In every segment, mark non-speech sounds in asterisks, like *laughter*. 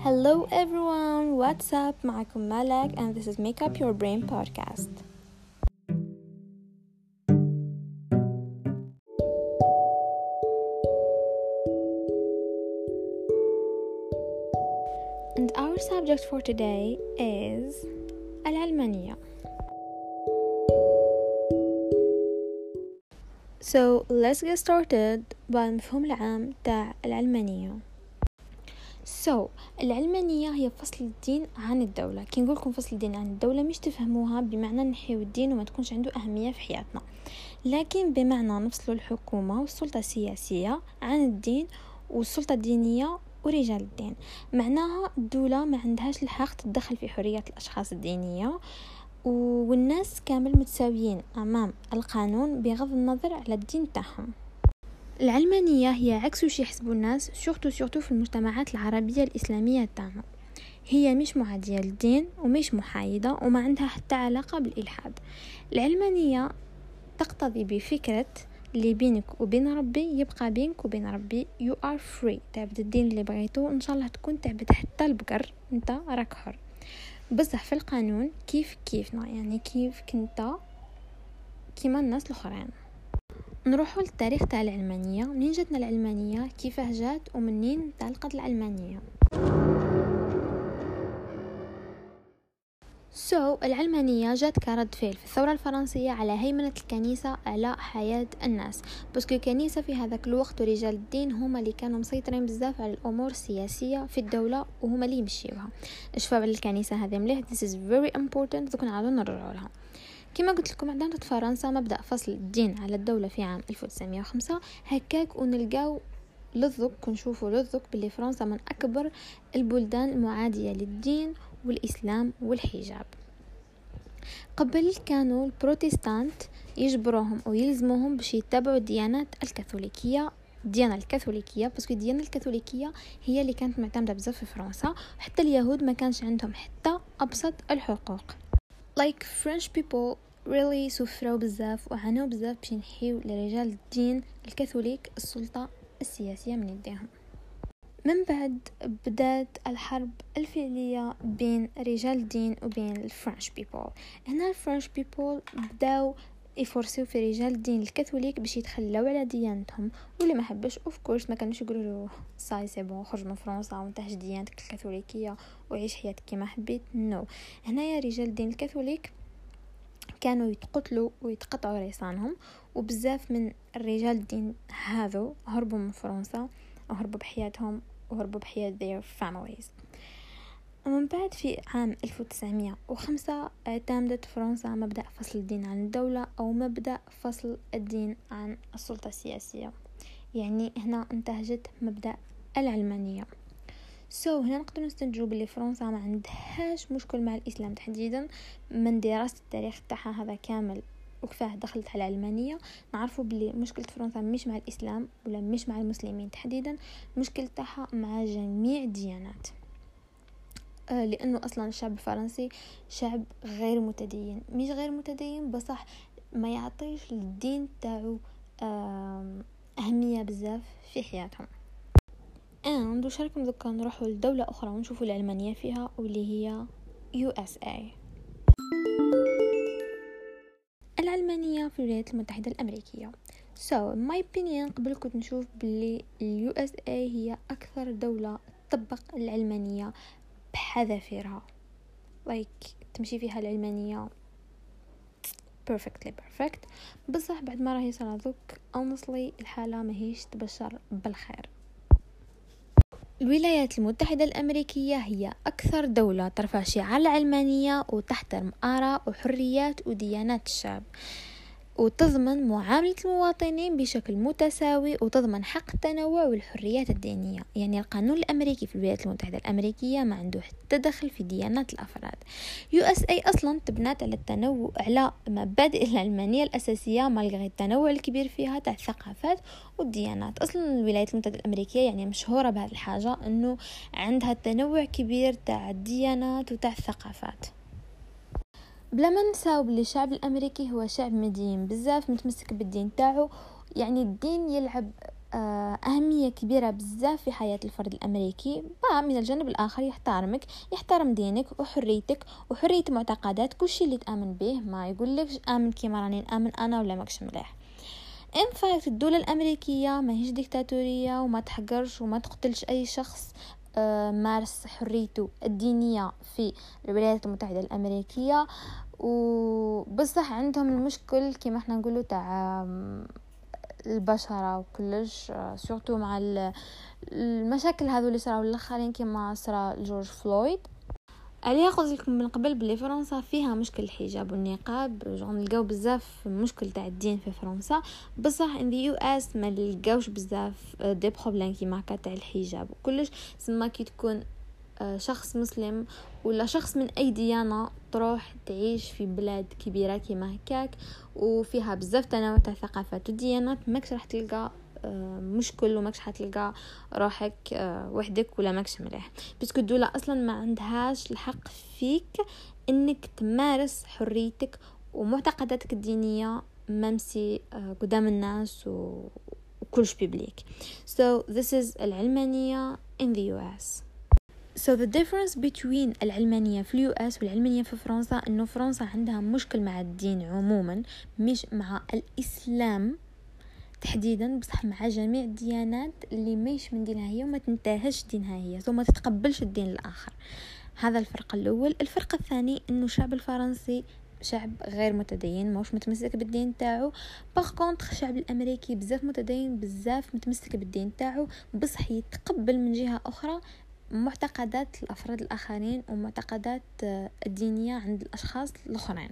Hello everyone, what's up? معكم مالك and this is Make Up Your Brain podcast. And our subject for today is العلمانية. So let's get started بالمفهوم العام تاع العلمانية. So العلمانية هي فصل الدين عن الدولة. كي نقولكم فصل الدين عن الدولة مش تفهموها بمعنى نحيو الدين وما تكونش عنده أهمية في حياتنا. لكن بمعنى نفصل الحكومة والسلطة السياسية عن الدين والسلطة الدينية ورجال الدين. معناها الدولة ما عندهاش الحق تتدخل في حرية الأشخاص الدينية والناس كامل متساويين أمام القانون بغض النظر على الدين تاعهم. العلمانية هي عكس وش يحسبوا الناس شورتو شورتو في المجتمعات العربية الإسلامية تاعنا هي مش معادية للدين ومش محايدة وما عندها حتى علاقة بالإلحاد. العلمانية تقتضي بفكرة اللي بينك وبين ربي يبقى بينك وبين ربي you are free. تعبد الدين اللي بغيتو إن شاء الله تكون تعبد حتى البقر أنت راك حر. بصح في القانون كيف كيفنا؟ يعني كيف كنت كيما الناس الأخرين. نروحوا للتاريخ تاع العلمانية منين جاتنا العلمانية كيفاه جات؟ ومنين تعلقت العلمانية so so, العلمانية جات كرد فعل في الثورة الفرنسية على هيمنة الكنيسة على حياة الناس. parce que الكنيسة في هذاك الوقت ورجال الدين هما اللي كانوا مسيطرين بزاف على الأمور السياسية في الدولة وهما اللي يمشيوها. الشفاء الكنيسة هذه مليح؟ This is very important. دوك نعاودو نرجعو لها. كما قلت لكم في فرنسا مبدأ فصل الدين على الدولة في عام 1905 هكاك ونلقاو للذوق ونشوفوا للذوق باللي فرنسا من أكبر البلدان المعادية للدين والإسلام والحجاب. قبل كانوا البروتستانت يجبروهم أو يلزموهم باش يتبعوا الديانات الكاثوليكية. الديانة الكاثوليكية باسكو الديانة الكاثوليكية هي اللي كانت معتمدة بزاف في فرنسا حتى اليهود ما كانش عندهم حتى أبسط الحقوق. Like French people really سفروا بزاف وعانوا بزاف باش ينحيو لرجال الدين الكاثوليك السلطة السياسية من يديهم. من بعد بدات الحرب الفعلية بين رجال الدين وبين ال French people هنا ال French people بداو يفرسوا في رجال الدين الكاثوليك باش يتخلوا على ديانتهم. واللي ما حبش of course ما كانوش يقولوا له ça y est c'est bon خرج من فرنسا وانتهج ديانتك الكاثوليكية وعيش حياتك كما حبيت. نو no. هنايا رجال الدين الكاثوليك كانوا يتقتلوا ويتقطعوا ريسانهم وبزاف من الرجال الدين هذو هربوا من فرنسا وهربوا بحياتهم وهربوا بحياة their families. ومن بعد في عام 1905 اعتمدت فرنسا مبدأ فصل الدين عن الدولة أو مبدأ فصل الدين عن السلطة السياسية. يعني هنا انتهجت مبدأ العلمانية. سو so, هنا نقدر نستنتجو بلي فرنسا ما عندهاش مشكل مع الإسلام تحديدا. من دراسة التاريخ تاعها هذا كامل وكفاه دخلت على العلمانية. نعرفوا بلي مشكلة فرنسا مش مع الإسلام ولا مش مع المسلمين تحديدا. مشكلة تاعها مع جميع الديانات لأنه أصلا الشعب الفرنسي شعب غير متدين. مش غير متدين بصح ما يعطيش الدين تاعو أهمية بزاف في حياتهم. and وش رايكم دوكا نروحوا لدولة أخرى ونشوفوا العلمانيه فيها واللي هي USA العلمانية في الولايات المتحدة الأمريكية. So my opinion قبل كنت نشوف ال USA هي أكثر دولة تطبق العلمانية بحذافيرها. Like تمشي فيها العلمانية. Perfectly perfect. بصح بعد ما راهي صار ذوك honestly الحالة ماهيش تبشر بالخير. الولايات المتحدة الأمريكية هي أكثر دولة ترفع شعار العلمانية وتحترم آراء وحريات وديانات الشعب. وتضمن معاملة المواطنين بشكل متساوي وتضمن حق التنوع والحريات الدينية. يعني القانون الأمريكي في الولايات المتحدة الأمريكية ما عنده حتى دخل في ديانات الأفراد. USA أصلا تبنات على التنوع على مبادئ *laughs* العلمانية الأساسية malgré التنوع الكبير فيها تاع الثقافات والديانات. أصلا الولايات المتحدة الأمريكية يعني مشهورة بهذه الحاجة أنه عندها تنوع كبير تاع الديانات وتاع الثقافات. بلا ما نساو بلي الشعب الأمريكي هو شعب مدين. بزاف متمسك بالدين تاعو يعني الدين يلعب آه، أهمية كبيرة بزاف في حياة الفرد الأمريكي. but من الجانب الآخر يحترمك يحترم دينك وحريتك وحرية معتقدات كل شيء اللي تآمن به. ما يقولك آمن كيما راني نآمن أنا ولا ماكش مليح. in fact الدولة الأمريكية ما هيش ديكتاتورية وما تحقرش وما تقتلش أي شخص. مارس حريته الدينية في الولايات المتحدة الأمريكية. وبصح عندهم المشكل كما إحنا نقولوا تاع البشرة وكلش surtout مع المشاكل هذو اللي صراو الأخرين كما صرا جورج فلويد. عليها قلت لكم من قبل بلي فرنسا فيها مشكل الحجاب والنقاب نلقاو بزاف مشكل تاع الدين في فرنسا. بصح in US ما نلقاوش بزاف des problèmes كيما هكا تاع الحجاب. وكلش سما كي تكون آه، شخص مسلم ولا شخص من أي ديانة تروح تعيش في بلاد كبيرة كيما هكاك. وفيها بزاف تنوع تاع ثقافات. وديانات ماكش راح تلقى آه، مشكل وماكش حتلقى روحك آه، وحدك ولا ماكش مليح parce que الدولة أصلا ما عندهاش الحق فيك إنك تمارس حريتك ومعتقداتك الدينية même si قدام الناس و... وكلش public. So this is العلمانية in the US So the difference between العلمانية في اليو إس والعلمانية في فرنسا إنه فرنسا عندها مشكل مع الدين عموما مش مع الإسلام. تحديدا بصح مع جميع الديانات اللي مايش من دينها هي وما تنتهش دينها هي ثم تتقبلش الدين الآخر. هذا الفرق الأول. الفرق الثاني إنه الشعب الفرنسي شعب غير متدين موش متمسك بالدين تاعو. باغ كونطخ الشعب الأمريكي بزاف متدين بزاف متمسك بالدين تاعو. بصح يتقبل من جهة أخرى معتقدات الأفراد الآخرين ومعتقدات الدينية عند الأشخاص الآخرين.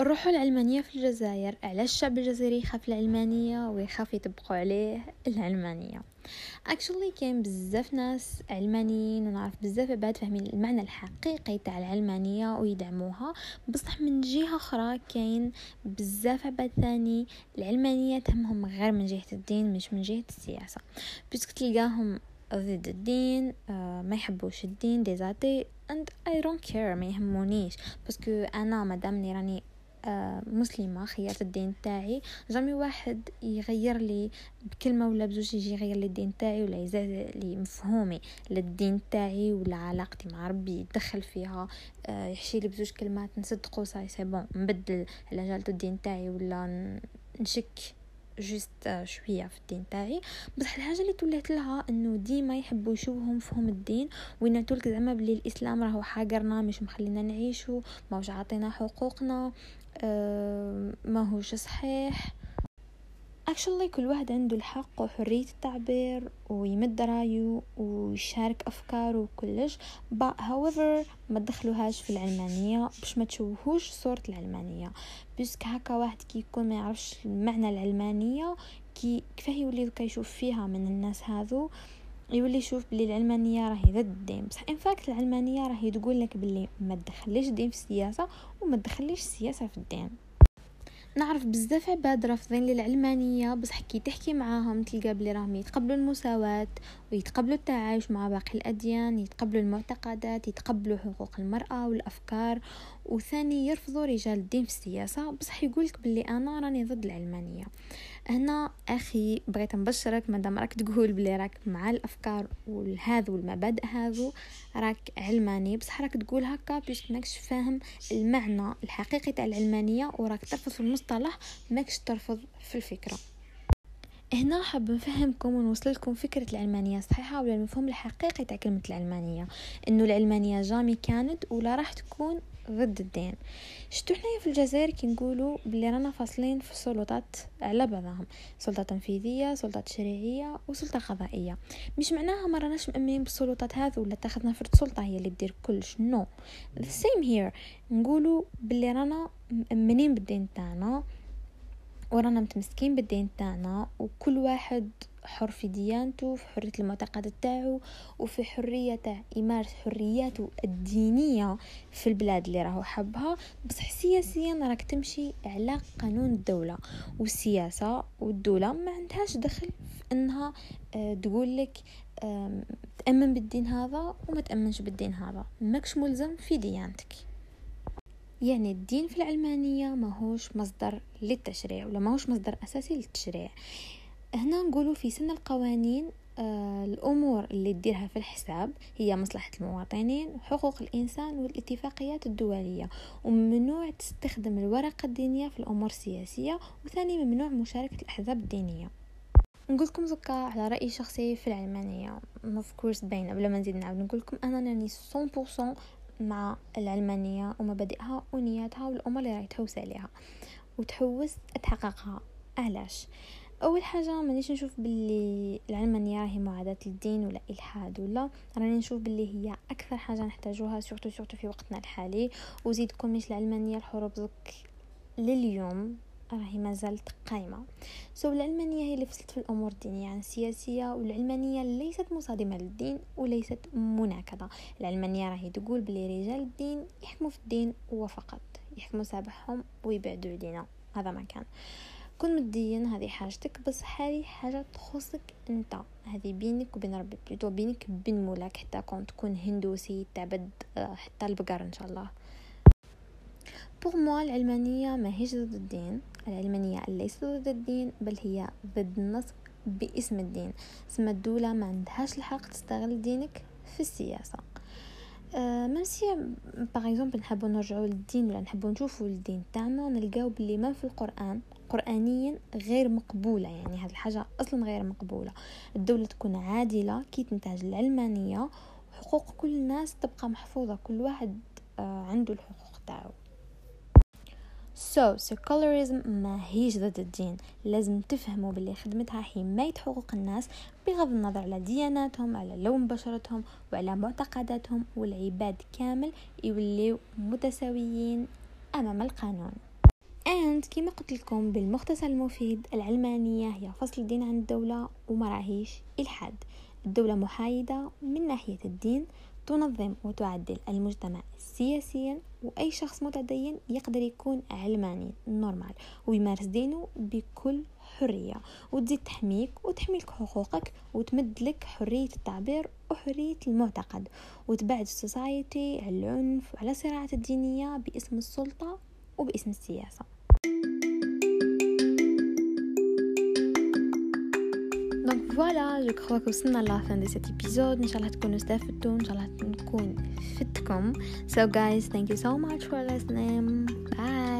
الروحوا العلمانية في الجزائر. على الشعب الجزائري يخاف العلمانية ويخاف يطبقوا عليه العلمانية actually كاين بزاف ناس علمانيين ونعرف بزاف عباد فاهمين المعنى الحقيقي تاع العلمانية ويدعموها. بصح من جهة أخرى كاين بزاف عباد ثاني العلمانية تهمهم غير من جهة الدين مش من جهة السياسة. بيسك تلقاهم ضد الدين آه ما يحبوش الدين des athées and I don't care ما يهمونيش. parce que أنا مادامني راني آه مسلمة خيرت الدين تاعي. jamais واحد يغير لي بكلمة ولا بزوج يجي يغير لي الدين تاعي ولا يزاد لي مفهومي للدين تاعي ولا علاقتي مع ربي يدخل فيها آه يحشي لي بزوج كلمات نصدقو ça y est c'est bon نبدل على جالته الدين تاعي ولا نشك جست شوية في الدين تاعي. بصح الحاجة اللي توليت لها إنه ديما يحبوا يشوفهم فهم الدين وين تولك زعما بلي الإسلام راهو حاقرنا مش مخلينا نعيشو ماهوش عاطينا حقوقنا. أه ماهوش صحيح. Actually كل واحد عنده الحق وحرية التعبير ويمد رأيه ويشارك أفكاره وكلش. But however ما تدخلوهاش في العلمانية باش ما تشوهوش صورة العلمانية. puisque هكا واحد كي يكون ما يعرفش معنى العلمانية كي كيفاه يولي يشوف فيها من الناس هذو يولي يشوف بلي العلمانية راهي ضد الدين. بصح in fact العلمانية راهي تقول لك بلي ما تدخليش الدين في السياسة وما تدخليش السياسة في الدين. نعرف بزاف عباد رافضين للعلمانية بصح كي تحكي معاهم تلقى بلي راهم يتقبلوا المساواة ويتقبلوا التعايش مع باقي الأديان يتقبلوا المعتقدات يتقبلوا حقوق المرأة والأفكار. وثاني يرفضوا رجال الدين في السياسة. بصح يقولك بلي أنا راني ضد العلمانية. هنا أخي بغيت نبشرك مادام راك تقول بلي راك مع الأفكار والهذا والمبادئ هذو راك علماني. بصح راك تقول هكا باش ماكش فاهم المعنى الحقيقي تاع العلمانية وراك ترفض في المصطلح ماكش ترفض في الفكرة. هنا حاب نفهمكم ونوصل لكم فكرة العلمانية الصحيحة ولا المفهوم الحقيقي تاع كلمة العلمانية إنه العلمانية jamais كانت ولا راح تكون ضد الدين. شتو حنايا في الجزائر كي نقولوا بلي رانا فاصلين في السلطات على بعضهم. سلطة تنفيذية سلطة تشريعية وسلطة قضائية. مش معناها ما راناش مأمنين بالسلطات هذو ولا تاخذنا فرد سلطة هي اللي دير كلش. no no. the same here. نقولوا بلي رانا مأمنين بالدين تاعنا ورانا متمسكين بالدين تاعنا وكل واحد حر في ديانته في حرية المعتقد تاعو وفي حرية تاع إمارس حرياته الدينية في البلاد اللي راهو حبها. بصح سياسيا راك تمشي على قانون الدولة والسياسة والدولة ما عندهاش دخل في إنها آه، تقول لك تأمن بالدين هذا وما تأمنش بالدين هذا. ماكش ملزم في ديانتك. يعني الدين في العلمانية ماهوش مصدر للتشريع ولا ماهوش مصدر أساسي للتشريع. هنا نقولوا في سن القوانين آه الأمور اللي تديرها في الحساب هي مصلحة المواطنين وحقوق الإنسان والاتفاقيات الدولية. وممنوع تستخدم الورقة الدينية في الأمور السياسية وثاني ممنوع مشاركة الأحزاب الدينية. نقول لكم زكا على رأيي الشخصي في العلمانيه اوف كورس باينة بلا ما نزيد نعاود. نقول لكم أنا راني 100% مع العلمانية ومبادئها ونياتها والأمور اللي راهي تحوس عليها وتحوس تحققها. علاش؟ أول حاجة مانيش نشوف باللي العلمانية راهي معاداة للدين ولا إلحاد ولا راني نشوف باللي هي أكثر حاجة نحتاجوها surtout surtout في وقتنا الحالي. وزيد كون مش العلمانية الحروب jusque لليوم راهي ما زالت قائمة so so, العلمانية هي اللي فصلت في الأمور الدينية عن السياسية والعلمانية ليست مصادمة للدين وليست مناكدة العلمانية راهي تقول بلي رجال الدين يحكموا في الدين وفقط يحكموا صوالحهم ويبعدوا علينا. هذا ما كان. كن مدين هذه حاجتك بس هذه حاجة تخصك أنت. هذه بينك وبين ربي بليتو بينك بين مولاك حتى كون تكون هندوسي تعبد آه، حتى البقر إن شاء الله. pour moi العلمانية ما هيش ضد الدين. العلمانية ليست ضد الدين بل هي ضد النصب باسم الدين. سما الدولة ما عندهاش الحق تستغل دينك في السياسة. أه même si par exemple نحبو نرجعو للدين ولا نحبو نشوفو الدين تاعنا نلقاو بلي ما في القرآن قرانيا غير مقبولة. يعني هذه الحاجة أصلا غير مقبولة. الدولة تكون عادلة كي تنتهج العلمانية حقوق كل الناس تبقى محفوظة. كل واحد آه عنده الحقوق تاعو. so so, ما هيش ضد الدين. لازم تفهموا باللي خدمتها حماية حقوق الناس بغض النظر على دياناتهم على لون بشرتهم وعلى معتقداتهم والعباد كامل يوليو متساويين أمام القانون. And كما قلت لكم بالمختصر المفيد العلمانية هي فصل الدين عن الدولة وما راهيش إلحاد. الدولة محايدة من ناحية الدين تنظم وتعدل المجتمع سياسيا وأي شخص متدين يقدر يكون علماني نورمال ويمارس دينه بكل حرية. وتزيد تحميك وتحميلك حقوقك وتمد لك حرية التعبير وحرية المعتقد. وتبعد السوسايتي على العنف وعلى الصراعات الدينية باسم السلطة وباسم السياسة. فوالا جو كخوا وصلنا لا فان دي سيت ايبيزود ان شاء الله تكونوا استفدتوا ان شاء الله نكون فدتكم so guys thank you so much for listening bye